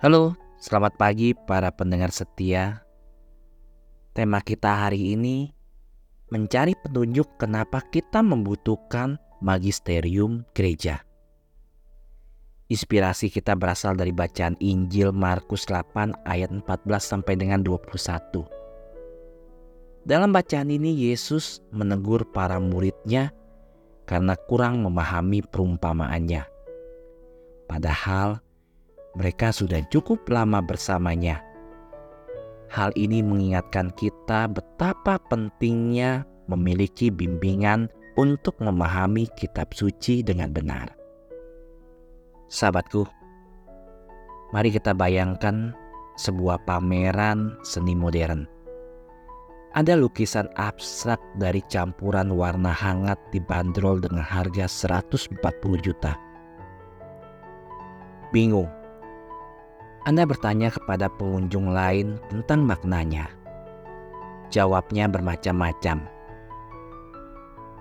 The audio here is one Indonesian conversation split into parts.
Halo, selamat pagi para pendengar setia. Tema kita hari ini mencari petunjuk kenapa kita membutuhkan magisterium gereja. Inspirasi kita berasal dari bacaan Injil Markus 8 ayat 14 sampai dengan 21. Dalam bacaan ini Yesus menegur para muridnya karena kurang memahami perumpamaannya. Padahal mereka sudah cukup lama bersamanya. Hal ini mengingatkan kita betapa pentingnya memiliki bimbingan untuk memahami kitab suci dengan benar. Sahabatku, mari kita bayangkan sebuah pameran seni modern. Ada lukisan abstrak dari campuran warna hangat dibanderol dengan harga 140 juta. Bingung anda bertanya kepada pengunjung lain tentang maknanya. Jawabnya bermacam-macam.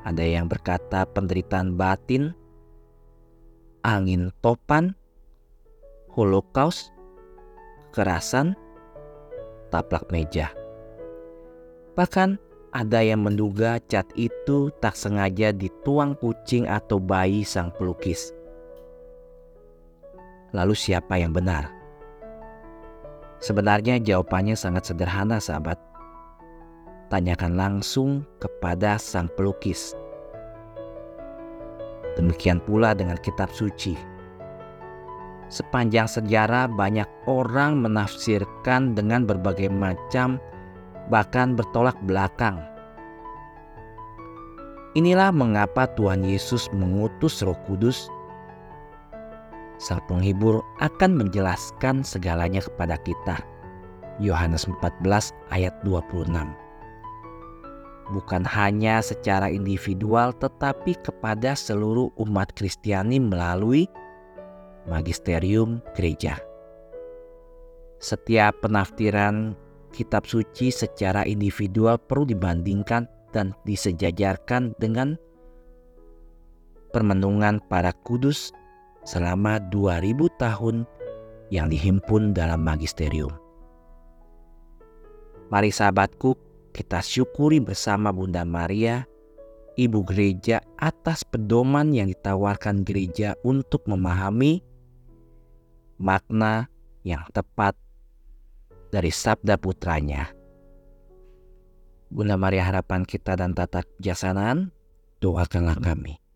Ada yang berkata penderitaan batin, angin topan, holocaust, kekerasan, taplak meja. Bahkan ada yang menduga cat itu tak sengaja dituang kucing atau bayi sang pelukis. Lalu siapa yang benar? Sebenarnya jawabannya sangat sederhana sahabat. Tanyakan langsung kepada sang pelukis. Demikian pula dengan kitab suci. Sepanjang sejarah banyak orang menafsirkan dengan berbagai macam bahkan bertolak belakang. Inilah mengapa Tuhan Yesus mengutus Roh Kudus Sang penghibur akan menjelaskan segalanya kepada kita. Yohanes 14 ayat 26. Bukan hanya secara individual tetapi kepada seluruh umat Kristiani melalui magisterium gereja. Setiap penafsiran kitab suci secara individual perlu dibandingkan dan disejajarkan dengan permenungan para kudus selama 2000 tahun yang dihimpun dalam magisterium. Mari sahabatku, kita syukuri bersama Bunda Maria, Ibu Gereja atas pedoman yang ditawarkan gereja untuk memahami makna yang tepat dari sabda putranya. Bunda Maria harapan kita dan tata kebijaksanaan, doakanlah kami.